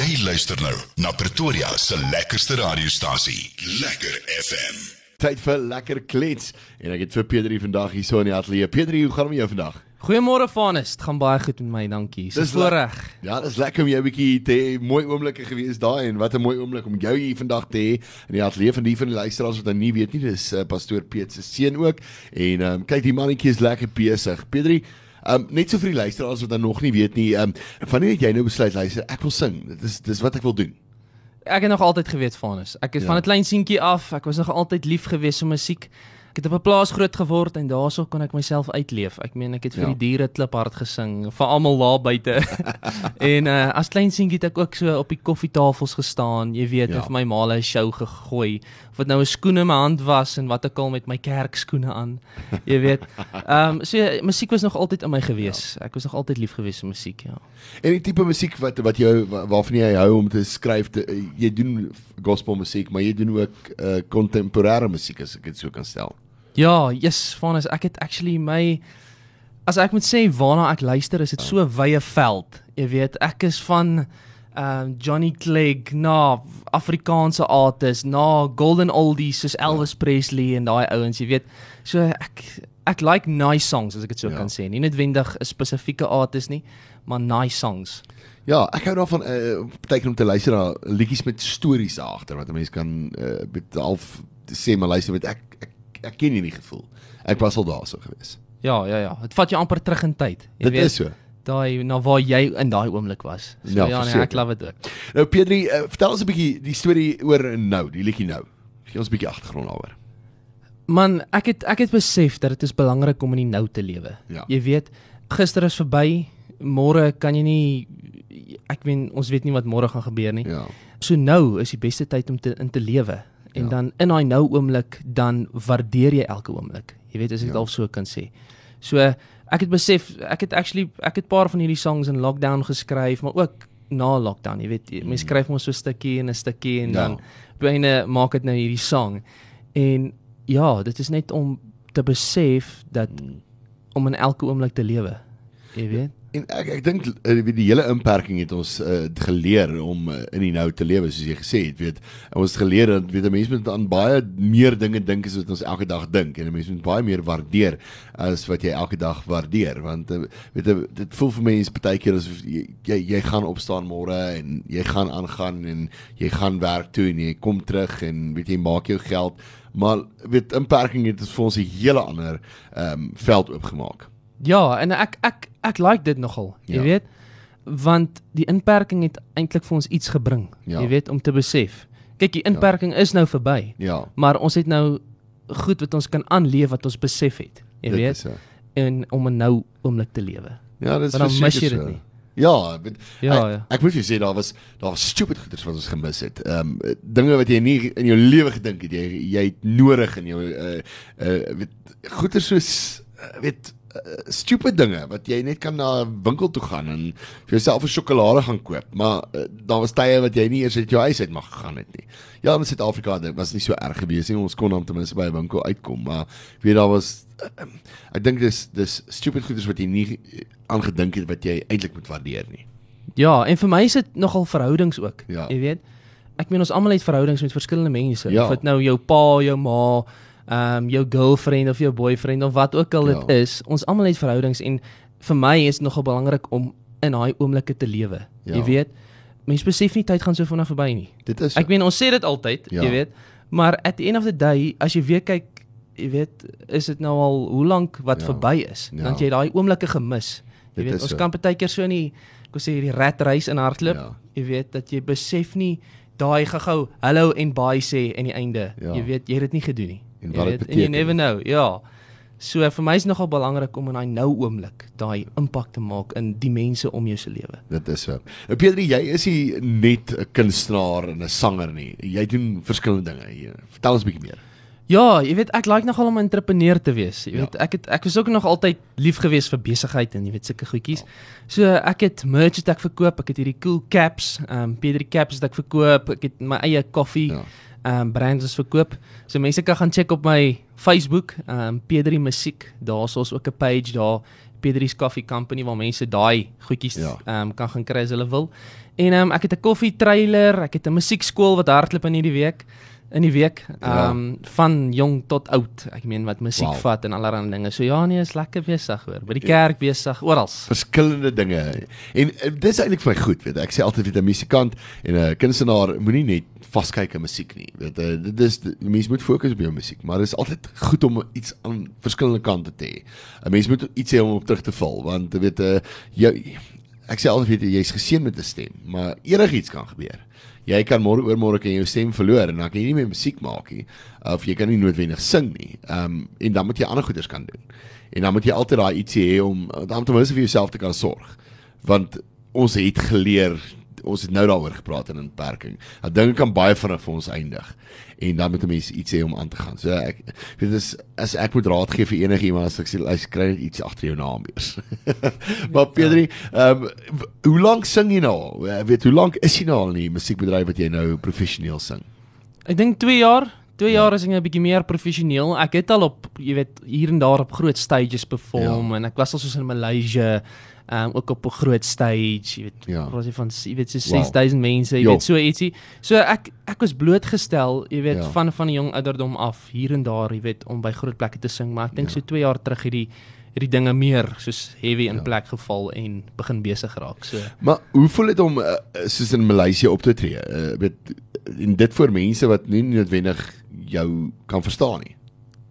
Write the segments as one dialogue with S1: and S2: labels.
S1: Jy luister nou na Pretoria se lekkerste radiostasie, Lekker FM.
S2: Tyd vir lekker klets en ek het vir Pedri vandag hier so in die ateljee. Pedri, hoe gaan dit met jou vandag?
S3: Goeiemôre Vanus, dit gaan baie goed met my, dankie. Dis voorreg.
S2: Ja, dis lekker om jou 'n bietjie te hê. Mooi oomblikke gewees daai en wat 'n mooi oomblik om jou hier vandag te hê in die ateljee van die van die luisteraars wat dan nie weet nie, dis uh, pastoor Piet se seun ook. En ehm um, kyk die mannetjie is lekker besig. Pedri Um net so vir die luisteraars wat dan nog nie weet nie, um wanneer het jy nou besluit luister, ek wil sing. Dit is dis wat ek wil doen.
S3: Ek het nog altyd geweet Vanus. Ek het
S2: Ja.
S3: van 'n klein seentjie af, ek was nog altyd lief gewees vir musiek. Ek het op 'n plaas groot geword en daarso kon ek myself uitleef. Ek meen ek het vir
S2: Ja.
S3: die diere kliphard gesing, vir almal daar buite. en uh as klein seentjie het ek ook so op die koffietafels gestaan, jy weet,
S2: Ja.
S3: ja. vir my ma 'n show gegooi. Of dit nou 'n skoen in my hand was en wat ek al met my kerkskoene aan. Jy weet. Ehm um, so musiek was nog altyd in my gewees. Ja. Ek was nog altyd lief gewees vir musiek, ja.
S2: En die tipe musiek wat wat jou wa- waarvan jy hou om te skryf, te, jy doen gospel musiek, maar jy doen ook uh kontemporêre musiek as ek dit so kan stel.
S3: Ja, yes, Vanus, ek het actually my as ek moet sê waarna ek luister, is dit so 'n wye veld. Jy weet, ek is van ehm um, Johnny Clegg na Afrikaanse artists, na golden oldies soos Elvis Presley en daai ouens, jy weet. So ek ek like nice songs as ek dit so
S2: Ja.
S3: ja. kan sê. Nie noodwendig 'n spesifieke artist nie, maar nice songs.
S2: Ja, ek hou daarvan uh partykeer om te luister na liedjies met stories agter wat 'n mens kan uh met half sê maar luister met ek ek ken hierdie gevoel. Ek was al daar so gewees.
S3: Ja, ja, ja. Dit vat jou amper terug in tyd. Jy
S2: Dit
S3: weet,
S2: is so.
S3: daai na waar jy in daai oomblik was. So,
S2: Ja,
S3: ja, nee, ek love dit ook.
S2: Nou Pedri, uh, vertel ons 'n bietjie die storie oor nou, die liedjie nou. Gee ons 'n bietjie agtergrond daaroor.
S3: Man, ek het ek het besef dat dit is belangrik om in die nou te lewe.
S2: Ja.
S3: Jy weet, gister is verby, môre kan jy nie ek weet ons weet nie wat môre gaan gebeur nie.
S2: Ja.
S3: So nou is die beste tyd om te in te lewe. En
S2: Ja.
S3: dan in daai nou oomblik dan waardeer jy elke oomblik. Jy weet as ek dit
S2: Ja.
S3: al so kan sê. So ek het besef ek het actually ek het paar van hierdie songs in lockdown geskryf, maar ook na lockdown, jy weet, mense skryf mos so 'n stukkie en 'n stukkie en
S2: Mm. Ja.
S3: dan op 'n einde maak dit nou hierdie song. En ja, dit is net om te besef dat
S2: Mm.
S3: om in elke oomblik te lewe. Jy weet?
S2: En ek ek dink uh, die hele inperking het ons uh, geleer om uh, in die nou te lewe soos jy gesê het, weet. Ons het geleer dat weet 'n mens moet aan baie meer dinge dink as wat ons elke dag dink en 'n mens moet baie meer waardeer as wat jy elke dag waardeer want uh, weet jy dit voel vir mense baie keer asof jy, jy jy gaan opstaan môre en jy gaan aangaan en jy gaan werk toe en jy kom terug en weet jy maak jou geld maar weet inperking het vir ons 'n hele ander ehm um, veld oopgemaak.
S3: Ja, en ek ek ek like dit nogal, jy
S2: Ja.
S3: weet? Want die inperking het eintlik vir ons iets gebring,
S2: Ja.
S3: jy weet, om te besef. Kyk, die inperking is nou verby,
S2: Ja.
S3: maar ons het nou goed wat ons kan aanleef wat ons besef het, jy
S2: dit
S3: weet,
S2: is so.
S3: en om 'n nou oomblik te lewe.
S2: Ja, dit is
S3: Maar dan mis
S2: verseker
S3: jy dit
S2: so.
S3: nie.
S2: Ja, met,
S3: Ja,
S2: ek,
S3: ja.
S2: Ek moet vir jou sê daar was daar was stupid goeders wat ons gemis het. Ehm um, dinge wat jy nie in jou lewe gedink het jy jy het nodig in jou uh uh weet goeders soos uh, weet uh, stupid dinge wat jy net kan na 'n winkel toe gaan en vir jouself 'n sjokolade gaan koop, maar uh, daar was tye wat jy nie eers uit jou huis uit mag gegaan het nie. Ja, in Suid-Afrika dit was nie so erg gewees nie. Ons kon dan ten minste by 'n winkel uitkom, maar weet daar was uh, ek dink dis dis stupid goeders wat jy nie aangedink het wat jy eintlik moet waardeer nie.
S3: Ja, en vir my is dit nogal verhoudings ook,
S2: Ja.
S3: jy weet. Ek meen ons almal het verhoudings met verskillende mense.
S2: Ja.
S3: Of dit nou jou pa, jou ma, ehm um, jou girlfriend of jou boyfriend of wat ook al dit
S2: Ja.
S3: is. Ons almal het verhoudings en vir my is dit nogal belangrik om in daai oomblikke te lewe.
S2: Ja.
S3: Jy weet, mense besef nie tyd gaan so vinnig verby nie.
S2: Dit is.
S3: Ek meen ons sê dit altyd,
S2: Ja.
S3: jy weet, maar at the end of the day, as jy weer kyk, jy weet, is dit nou al hoe lank wat
S2: Ja.
S3: verby is.
S2: Ja.
S3: Dan jy daai oomblikke gemis. Jy
S2: Dit
S3: weet, ons
S2: so.
S3: kan baie keer so in die ek wil sê hierdie rat race in hardloop.
S2: Ja.
S3: Jy weet dat jy besef nie daai gou-gou hallo en bye sê in die einde.
S2: Ja.
S3: Jy weet jy het dit nie gedoen nie.
S2: En wat dit
S3: weet, and you
S2: beteken.
S3: never know. Ja. So vir my is nogal belangrik om in daai nou oomblik daai impak te maak in die mense om jou se lewe.
S2: Dit is so. Nou Pedri, jy is nie net 'n kunstenaar en 'n sanger nie. Jy doen verskillende dinge hier. Vertel ons 'n bietjie meer.
S3: Ja, jy weet ek like nogal om 'n entrepreneur te wees. Jy
S2: Ja.
S3: weet ek het ek was ook nog altyd lief gewees vir besigheid en jy weet sulke goedjies. So ek het merch wat ek verkoop. Ek het hierdie cool caps, ehm um, Pedri caps wat ek verkoop. Ek het my eie koffie
S2: Ja.
S3: Ehm um, brands verkoop. So mense kan gaan check op my Facebook, ehm um, Pedri Musiek. Daar's ons ook 'n page daar Pedri's Coffee Company waar mense daai goedjies
S2: Ja.
S3: ehm um, kan gaan kry as hulle wil. En ehm um, ek het 'n koffie trailer, ek het 'n musiekskool wat hardloop in hierdie week in die week ehm
S2: Ja.
S3: um, van jong tot oud. Ek meen wat musiek
S2: Wow.
S3: vat en allerlei dinge. So ja nee, is lekker besig hoor. By die kerk besig, oral.
S2: verskillende dinge. En uh, dis eintlik vir my goed, weet ek. Ek sê altyd weet 'n musikant en 'n kunstenaar moenie net vaskyk aan musiek nie. Weet jy, dit is mense moet fokus op jou musiek, maar dit is altyd goed om iets aan verskillende kante te hê. 'n Mens moet iets hê om op terug te val want weet uh, jy ek sê altyd jy, jy's geseën met 'n stem, maar enigiets kan gebeur. Jy kan môre oormôre kan jy jou stem verloor en dan kan jy nie meer musiek maak nie of jy kan nie noodwendig sing nie. Ehm um, en dan moet jy ander goeders kan doen. En dan moet jy altyd daai ietsie hê om dan ten minste vir jouself te kan sorg. Want ons het geleer ons het nou daaroor gepraat in inperking. Dat dinge kan baie vinnig vir ons eindig en dan moet 'n mens iets hê om aan te gaan. So ek weet dis as ek moet raad gee vir enigiemand as ek sê hy kry net iets agter jou naam eers. maar Pedri, ehm um, hoe lank sing jy nou? Ek weet hoe lank is jy nou al in die musiekbedryf wat jy nou professioneel sing?
S3: Ek dink 2 jaar 2 jaar is ek 'n bietjie meer professioneel. Ek het al op, jy weet, hier en daar op groot stages perform ja. en ek was al soos in ehm um, ook op 'n groot stage, jy weet,
S2: Ja.
S3: praat jy van jy weet so
S2: Wow.
S3: 6000 mense, jy
S2: Jo.
S3: weet so ietsie. So ek ek was blootgestel, jy weet,
S2: Ja.
S3: ja. van van 'n jong ouderdom af hier en daar, jy weet, om by groot plekke te sing, maar ek dink
S2: Ja.
S3: so 2 jaar terug het die hierdie dinge meer soos heavy in
S2: Ja.
S3: plek geval en begin besig raak. So
S2: Maar hoe voel dit om uh, soos in Maleisië op te tree? Uh, weet en dit vir mense wat nie noodwendig jou kan verstaan nie.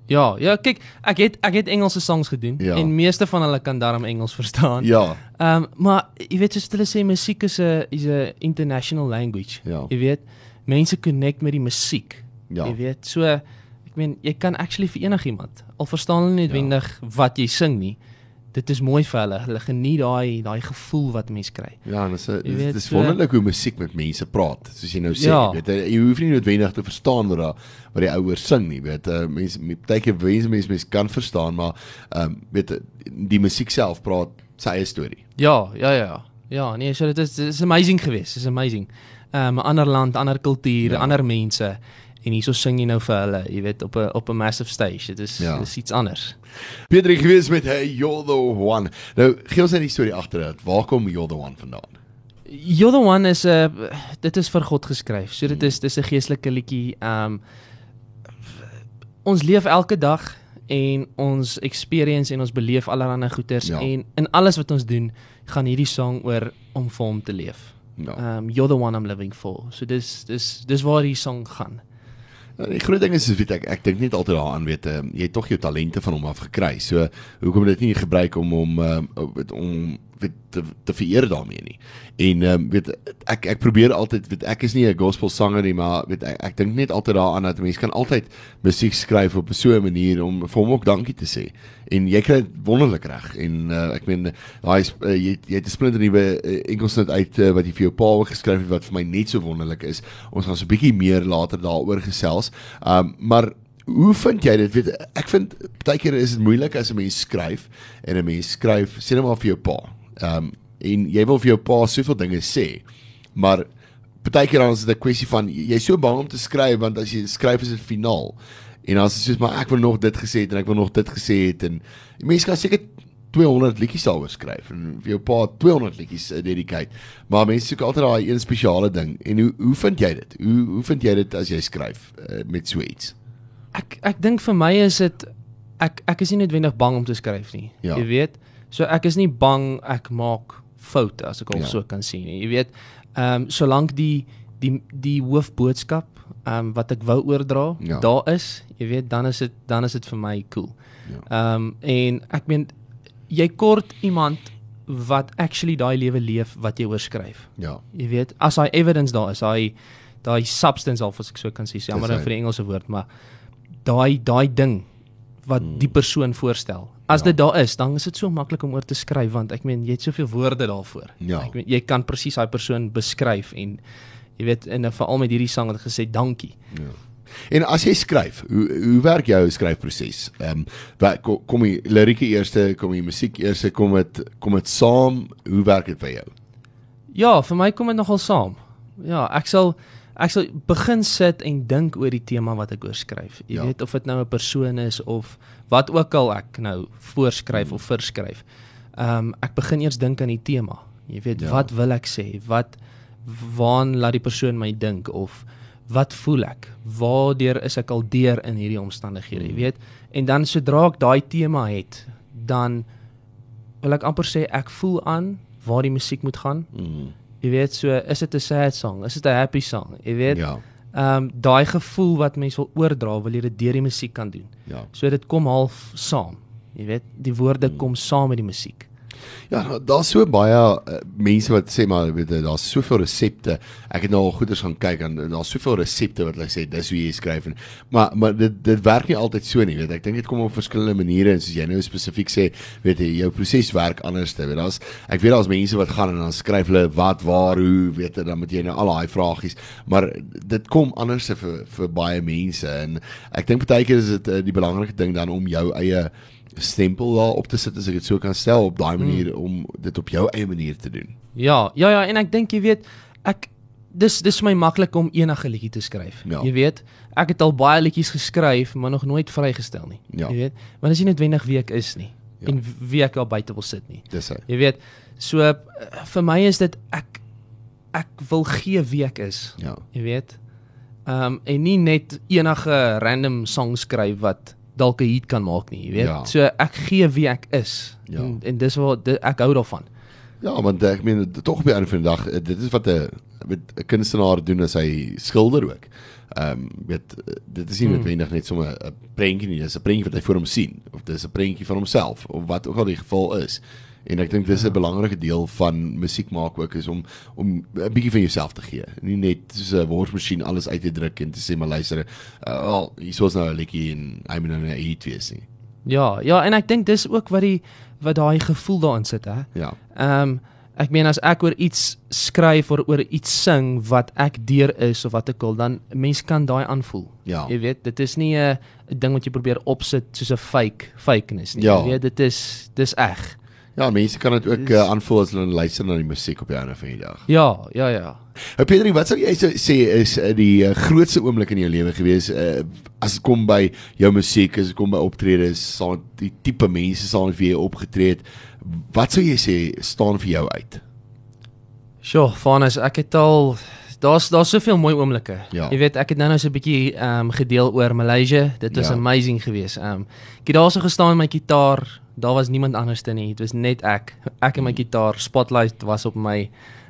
S3: Ja, ja, kyk, ek het ek het Engelse songs gedoen
S2: Ja.
S3: en meeste van hulle kan darm Engels verstaan.
S2: Ja,
S3: Ehm um, maar jy weet soos hulle sê musiek is 'n is 'n international language.
S2: Ja.
S3: Jy weet, mense connect met die musiek.
S2: Ja.
S3: Jy weet, so ek meen jy kan actually vir enigiemand al verstaan hulle nie noodwendig ja. wat jy sing nie. Dit is mooi vir hulle. Hulle geniet daai daai gevoel wat mens kry.
S2: ja, en dit is
S3: Jy
S2: dit
S3: weet,
S2: is
S3: so-
S2: wonderlik hoe musiek met mense praat, soos jy nou sê,
S3: Ja.
S2: weet jy, jy hoef nie noodwendig te verstaan wat daar wat die ouers sing nie, weet jy. Mense baie keer mense mense mense kan verstaan, maar ehm um, weet die musiek self praat sy eie storie.
S3: Ja, ja, ja. ja. Ja, nee, so dit is dit is amazing geweest. Dit is amazing. Ehm 'n ander land, ander kultuur, ja. ander mense en hierso sing jy nou vir hulle, jy weet, op 'n op 'n massive stage. Dit is
S2: Ja.
S3: dit is iets anders.
S2: Pedri gewees met Hey You're the One. Nou, gee ons net die storie agter dit. Waar kom You're the One vandaan?
S3: You're the one is 'n uh, dit is vir God geskryf. So dit is dis 'n geestelike liedjie. Um ons leef elke dag en ons experience en ons beleef allerlei goeters
S2: Ja.
S3: ja. en in alles wat ons doen, gaan hierdie song oor om vir hom te leef.
S2: Ja.
S3: Um you're the one I'm living for. So dis dis dis waar die song gaan.
S2: Ja, Die groot ding is is weet ek ek dink net altyd daaraan weet uh, jy het tog jou talente van hom af gekry. So hoekom dit nie gebruik om hom uh, weet om weet te, te vereer daarmee nie. En ehm um, weet ek ek probeer altyd weet ek is nie 'n gospel sanger nie, maar weet ek ek dink net altyd daaraan dat mense kan altyd musiek skryf op so 'n manier om vir hom ook dankie te sê. En jy kry dit wonderlik reg en uh, ek meen daai uh, jy jy het 'n splinter nuwe uh, enkelsnit uit uh, wat jy vir jou pa ook geskryf het wat vir my net so wonderlik is. Ons gaan so 'n bietjie meer later daaroor gesels. Ehm um, maar Hoe vind jy dit? Weet ek vind baie keer is dit moeilik as 'n mens skryf en 'n mens skryf sê net maar vir jou pa. Ehm um, en jy wil vir jou pa soveel dinge sê, maar baie keer dan is dit 'n kwessie van jy's so bang om te skryf want as jy skryf is dit finaal. En dan is dit soos maar ek wil nog dit gesê het en ek wil nog dit gesê het en mense kan seker 200 liedjies daaroor skryf en vir jou pa 200 liedjies uh, dedicate. Maar mense soek altyd daai een spesiale ding. En hoe hoe vind jy dit? Hoe hoe vind jy dit as jy skryf uh, met so iets?
S3: Ek ek dink vir my is dit ek ek is nie noodwendig bang om te skryf nie.
S2: Ja.
S3: Jy weet. So ek is nie bang ek maak foute as ek al
S2: Ja.
S3: ja. so kan sien nie. Jy weet, ehm um, solank die die die hoofboodskap ehm um, wat ek wou oordra
S2: Ja.
S3: daar is, jy weet, dan is dit dan is dit vir my cool.
S2: Ja.
S3: Ehm um, en ek meen jy kort iemand wat actually daai lewe leef wat jy oorskryf.
S2: Ja.
S3: Jy weet, as daai evidence daar is, daai daai substance al as ek so kan sê, jammer
S2: hy.
S3: vir die Engelse woord, maar daai daai ding wat
S2: Hmm.
S3: die persoon voorstel. As
S2: Ja.
S3: dit daar is, dan is dit so maklik om oor te skryf want ek meen jy het soveel woorde daarvoor.
S2: Ja.
S3: Ek meen jy kan presies daai persoon beskryf en jy weet en dan veral met hierdie sang het gesê dankie.
S2: Ja. En as jy skryf, hoe hoe werk jou skryfproses? Ehm um, kom, kom die lirieke eerste, kom die musiek eerste, kom dit kom dit saam? Hoe werk dit vir jou?
S3: Ja, vir my kom dit nogal saam. Ja, ek sal ek sal begin sit en dink oor die tema wat ek oorskryf. Jy
S2: Ja.
S3: weet of dit nou 'n persoon is of wat ook al ek nou voorskryf hmm. of verskryf. ehm um, ek begin eers dink aan die tema. Jy weet,
S2: Ja.
S3: ja. wat wil ek sê? Wat waan laat die persoon my dink of wat voel ek? Waardeur is ek al deur in hierdie omstandighede, jy weet? En dan sodra ek daai tema het, dan wil ek amper sê ek voel aan waar die musiek moet gaan.
S2: Mm.
S3: Jy weet, so is dit 'n sad song? Is dit 'n happy song? Jy weet,
S2: Ja.
S3: ehm um, daai gevoel wat mens wil oordra, wil jy dit deur die musiek kan doen.
S2: Ja.
S3: So dit kom half saam. Jy weet, die woorde kom saam met die musiek.
S2: Ja, nou, daar's so baie uh, mense wat sê maar weet jy, daar's soveel resepte. Ek het nou al goeders gaan kyk en daar's soveel resepte wat hulle sê dis hoe jy skryf en maar maar dit dit werk nie altyd so nie, weet ek. Dink dit kom op verskillende maniere en soos jy nou spesifiek sê, weet jy, jou proses werk anders te. Weet daar's ek weet daar's mense wat gaan en dan skryf hulle wat, waar, hoe, weet jy, dan moet jy nou al daai vragies, maar dit kom anders vir vir baie mense en ek dink baie keer is dit uh, die belangrike ding dan om jou eie stempel daar op te sit as ek dit so kan stel op daai manier mm. om dit op jou eie manier te doen.
S3: Ja, ja ja, en ek dink jy weet, ek dis dis my maklik om enige liedjie te skryf.
S2: Ja.
S3: Jy weet, ek het al baie liedjies geskryf, maar nog nooit vrygestel nie.
S2: Ja.
S3: Jy weet, want as jy noodwendig wie ek is nie
S2: Ja.
S3: en wie ek daar buite wil sit nie.
S2: Dis hy.
S3: Jy weet, so uh, vir my is dit ek ek wil gee wie ek is.
S2: Ja.
S3: Jy weet. Ehm um, en nie net enige random song skryf wat dalk 'n hit kan maak nie, jy weet.
S2: Ja.
S3: So ek gee wie ek is.
S2: Ja.
S3: En, en dis wat di- ek hou daarvan.
S2: Ja, want ek meen tog die einde van die dag eh, dit is wat 'n met 'n kunstenaar doen as hy skilder ook. Ehm um, weet dit is nie
S3: Hmm.
S2: noodwendig net sommer 'n prentjie nie, dis 'n prentjie wat hy voor hom sien of dis 'n prentjie van homself of wat ook al die geval is. En ek dink dis 'n belangrike deel van musiek maak ook is om om 'n bietjie van jouself te gee. Nie net soos 'n woordmasjien alles uit te druk en te sê maar luister, uh, wel, hier is nou 'n liedjie en hy moet nou 'n hit wees nie.
S3: Ja, ja, en ek dink dis ook wat die wat daai gevoel daarin sit, hè.
S2: Ja.
S3: Ehm um, ek meen as ek oor iets skryf of oor iets sing wat ek deur is of wat ek al dan mense kan daai aanvoel.
S2: Ja.
S3: Jy weet, dit is nie 'n ding wat jy probeer opsit soos 'n fake fakeness nie.
S2: Ja.
S3: Jy weet, dit is dis eg.
S2: Ja, mense kan dit ook uh, aanvoel as hulle luister na die musiek op die einde van die dag.
S3: Ja, ja, ja.
S2: Ou Pedro, wat sou jy sou sê is uh, die uh, grootste oomblik in jou lewe gewees uh, as dit kom by jou musiek, as dit kom by optredes, saam die tipe mense saam met wie jy opgetree het, wat sou jy sê staan vir jou uit?
S3: Sjoe, Vanus, ek het al daar's daar's soveel mooi oomblikke.
S2: Ja.
S3: Jy weet, ek het nou nou so 'n bietjie ehm um, gedeel oor Maleisië. Dit was
S2: Ja.
S3: amazing geweest. Ehm um, ek het daar so gestaan met my gitaar. Daar was niemand anders te nie. Dit was net ek. Ek en my gitaar. Spotlight was op my.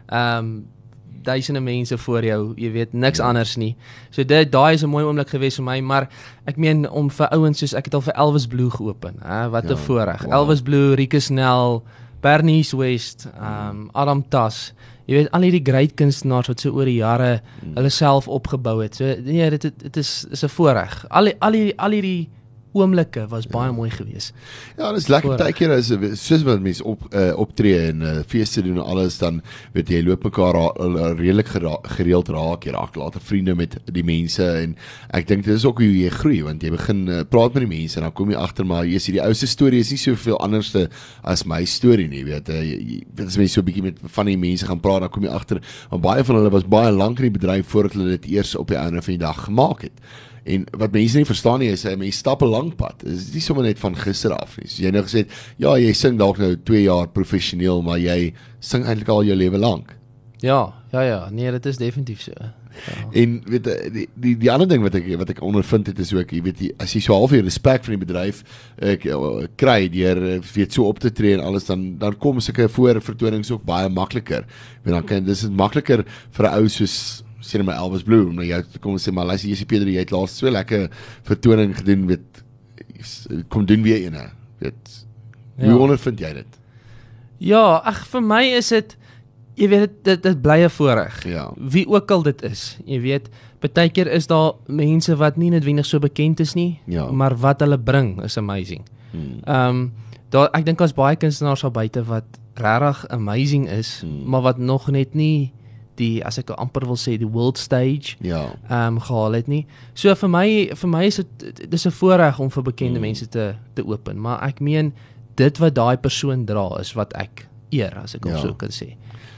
S3: Ehm um, duisende mense voor jou, jy weet niks
S2: Ja.
S3: anders nie. So dit daai is 'n mooi oomblik geweest vir my, maar ek meen om vir ouens soos ek het al vir Elvis Blue geopen, hè, wat 'n
S2: Ja,
S3: voorreg.
S2: wow.
S3: Elvis Blue, Rikus Nel, Bernice West, ehm um, Adam Tas. Jy weet al hierdie great kunstenaars wat so oor die jare
S2: Mm.
S3: hulle self opgebou het. So nee, dit dit, is is 'n voorreg. Al die, al hierdie al hierdie oomblikke was baie mooi geweest.
S2: Ja, dis lekker keer as soos wat mense op uh, optree en uh, feeste doen en alles dan weet jy loop mekaar ra- uh, redelik gera gereeld raak, jy raak later vriende met die mense en ek dink dit is ook hoe jy groei want jy begin uh, praat met die mense en dan kom jy agter maar jy sien die ou se storie is nie soveel anderste as my storie nie, weet jy. jy weet as mense so 'n bietjie met van die mense gaan praat dan kom jy agter maar baie van hulle was baie lank in die bedryf voordat hulle dit eers op die einde van die dag gemaak het. En wat mense nie verstaan nie is hy mense stap 'n lang pad. Dit is nie sommer net van gister af nie. So jy nou gesê ja, jy sing dalk nou 2 jaar professioneel, maar jy sing eintlik al jou lewe lank.
S3: Ja, ja ja, nee, dit is definitief so. Ja.
S2: En weet jy, die die die ander ding wat ek wat ek ondervind het is ook, jy weet jy, as jy so half jy respek van die bedryf ek uh, kry deur weet so op te tree en alles dan dan kom sulke voorvertonings ook baie makliker. Want dan kan dis is makliker vir 'n ou soos sê net maar Elvis Blue om jou kom sê maar luister jy's Pieter jy het laas so lekker vertoning gedoen weet kom doen weer eene. Weet hoe
S3: Ja.
S2: ondervind jy dit?
S3: Ja, ag vir my is dit jy weet dit dit, dit bly 'n voorreg.
S2: Ja.
S3: Wie ook al dit is. Jy weet, baie keer is daar mense wat nie noodwendig so bekend is nie,
S2: Ja.
S3: maar wat hulle bring is amazing.
S2: Hmm.
S3: Ehm um, daar ek dink daar's baie kunstenaars daar buite wat regtig amazing is,
S2: Hmm.
S3: maar wat nog net nie die as ek amper wil sê die world stage
S2: Ja.
S3: ehm um, gehaal het nie. So vir my vir my is dit dis 'n voorreg om vir bekende
S2: Mm.
S3: mense te te open, maar ek meen dit wat daai persoon dra is wat ek eer as ek
S2: Ja.
S3: ja. so kan sê.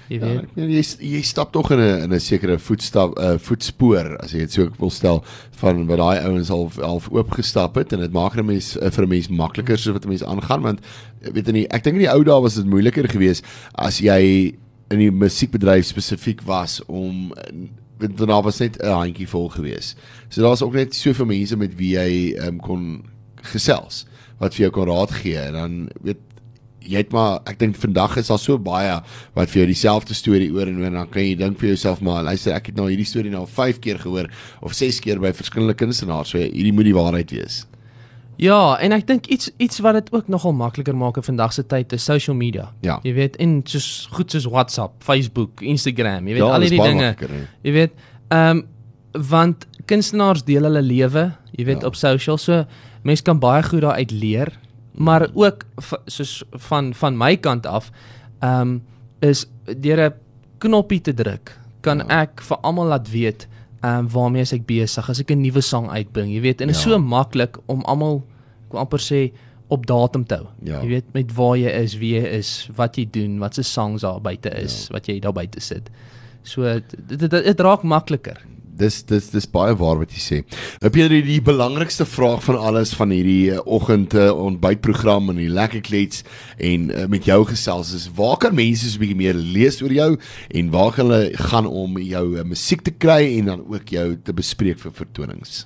S3: Jy
S2: Ja,
S3: weet.
S2: meen, jy jy stap tog in 'n in 'n sekere voetstap uh, voetspoor as jy dit so wil stel van wat daai ouens al al oopgestap het en dit maak 'n mens uh, vir 'n mens makliker so wat 'n mens aangaan want weet jy ek dink in die ou dae was dit moeiliker geweest as jy in die musiekbedryf spesifiek was om weet daarna was net 'n handjie vol geweest. So daar's ook net soveel mense met wie jy um, kon gesels wat vir jou kon raad gee en dan weet jy het maar ek dink vandag is daar so baie wat vir jou dieselfde storie oor en oor en dan kan jy dink vir jouself maar luister ek het nou hierdie storie nou al 5 keer gehoor of 6 keer by verskillende kunstenaars so hierdie moet die waarheid wees.
S3: Ja, en ek dink iets iets wat dit ook nogal makliker maak in vandag se tyd is social media.
S2: Ja.
S3: Jy weet, en soos goed soos WhatsApp, Facebook, Instagram, jy weet
S2: Ja,
S3: al hierdie
S2: baie
S3: dinge.
S2: makliker, hè.
S3: Jy weet, ehm um, want kunstenaars deel hulle lewe, jy weet
S2: Ja.
S3: op social, so mense kan baie goed daaruit leer, maar ook soos van van my kant af, ehm um, is deur 'n knoppie te druk, kan
S2: Ja.
S3: ja. ek vir almal laat weet ehm um, waarmee as ek besig as ek 'n nuwe sang uitbring, jy weet, en dit is
S2: Ja.
S3: so maklik om almal ek wil amper sê op datum te hou.
S2: Ja.
S3: Jy weet met waar jy is, wie jy is, wat jy doen, wat se songs daar buite is, ja. wat jy daar buite sit. So dit dit, dit raak makliker.
S2: Dis dis dis baie waar wat jy sê. Nou Pieter, die, die belangrikste vraag van alles van hierdie uh, oggend uh, ontbytprogram en die lekker klets en uh, met jou gesels is waar kan mense so 'n bietjie meer lees oor jou en waar kan hulle gaan om jou uh, musiek te kry en dan ook jou te bespreek vir vertonings?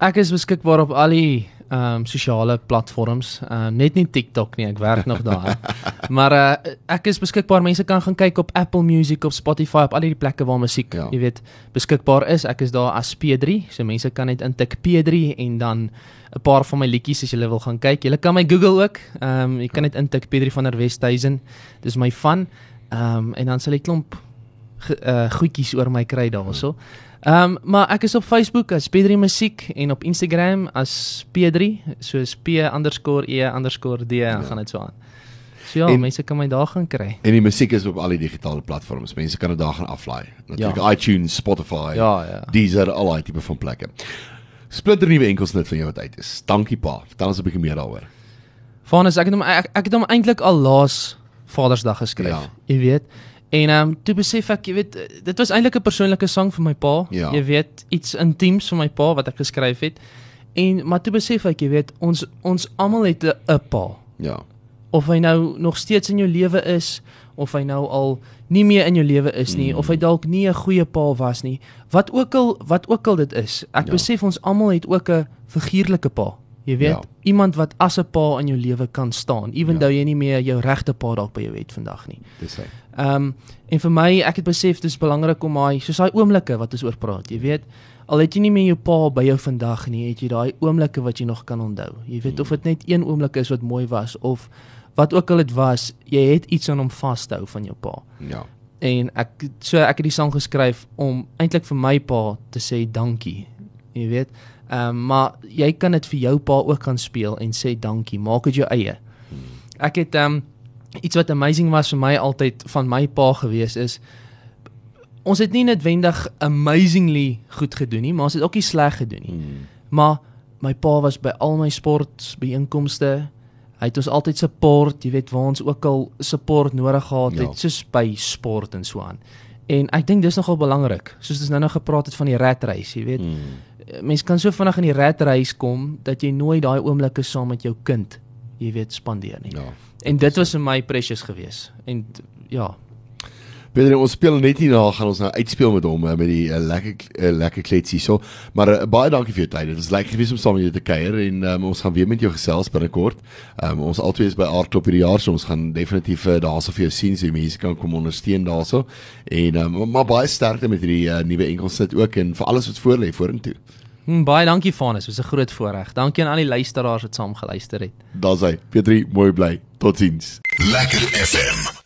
S3: Ek is beskikbaar op al die ehm um, sosiale platforms. Ehm um, net nie TikTok nie, ek werk nog daar. maar uh, ek is beskikbaar. Mense kan gaan kyk op Apple Music of Spotify op al die plekke waar musiek,
S2: Ja.
S3: ja. jy weet, beskikbaar is. Ek is daar as P3, so mense kan net intik P3 en dan 'n paar van my liedjies as jy wil gaan kyk. Jy kan my Google ook. Ehm um, jy kan net intik P3 van der Westhuizen. Dis my van. Ehm um, en dan sal jy klomp ge- uh, goedjies oor my kry daarso. Ehm um, maar ek is op Facebook as P3 Musiek en op Instagram as P3 soos P_E_D ja. gaan dit so aan. So ja,
S2: En-
S3: en, mense kan my daar gaan kry.
S2: En die musiek is op al die digitale platforms. Mense kan dit daar gaan aflaai. Natuurlik
S3: Ja.
S2: iTunes, Spotify.
S3: Ja, ja.
S2: Deezer, al daai tipe van plekke. Splinter nuwe enkelsnit van jou wat uit is. Dankie pa. Vertel ons 'n bietjie meer daaroor.
S3: Vanus ek het hom ek, ek het hom eintlik al laas Vadersdag geskryf.
S2: Ja.
S3: Jy weet. En ehm um, toe besef ek, jy weet, dit was eintlik 'n persoonlike sang vir my pa.
S2: Ja.
S3: Jy weet, iets intiems vir my pa wat ek geskryf het. En maar toe besef ek, jy weet, ons ons almal het 'n pa.
S2: Ja.
S3: of hy nou nog steeds in jou lewe is of hy nou al nie meer in jou lewe is nie mm. of hy dalk nie 'n goeie pa was nie wat ook al wat ook al dit is ek
S2: ja.
S3: besef ons almal het ook 'n figuurlike pa jy weet Ja. iemand wat as 'n pa in jou lewe kan staan ewentou
S2: Ja.
S3: jy nie meer jou regte pa dalk by jou het vandag nie
S2: Dis hy.
S3: Ehm um, en vir my ek het besef dis belangrik om daai soos daai oomblikke wat ons oor praat jy weet al het jy nie meer jou pa by jou vandag nie het jy daai oomblikke wat jy nog kan onthou jy weet of dit net een oomblik is wat mooi was of wat ook al dit was jy het iets aan hom vashou van jou pa
S2: Ja.
S3: en ek so ek het die sang geskryf om eintlik vir my pa te sê dankie jy weet. Ehm um, maar jy kan dit vir jou pa ook gaan speel en sê dankie. Maak dit jou eie. Ek het ehm um, iets wat amazing was vir my altyd van my pa gewees is ons het nie noodwendig amazingly goed gedoen nie maar ons het ook nie sleg gedoen nie.
S2: Hmm.
S3: maar my pa was by al my sportbyeenkomste hy het ons altyd support. Jy weet waar ons ook al support nodig gehad
S2: Ja.
S3: het soos by sport en so aan. En ek dink dis nogal belangrik soos ons nou nou gepraat het van die rat race jy weet.
S2: Hmm.
S3: Mense kan so vinnig in die rat race kom dat jy nooit daai oomblikke saam met jou kind jy weet spandeer nie.
S2: Ja.
S3: en dit was vir my precious geweest. En t- ja
S2: Peter, ons speel net hierna gaan ons nou uitspeel met hom uh, met die uh, lekker uh, lekker kletsie so. Maar uh, baie dankie vir jou tyd. Dit was lekker gewees om saam met jou te kuier en um, ons gaan weer met jou gesels binnekort. Um, ons albei is by Aardklop hierdie jaar, so ons gaan definitief uh, daarso vir jou sien so die mense kan kom ondersteun daarso. En um, maar baie sterkte met hierdie uh, nuwe enkelsit ook en vir alles wat voor lê vorentoe.
S3: hm, baie dankie Vanus dit was 'n groot voorreg dankie aan al die luisteraars wat saam geluister het
S2: Daar's hy. Petrie, mooi bly. Totsiens.
S1: Lekker FM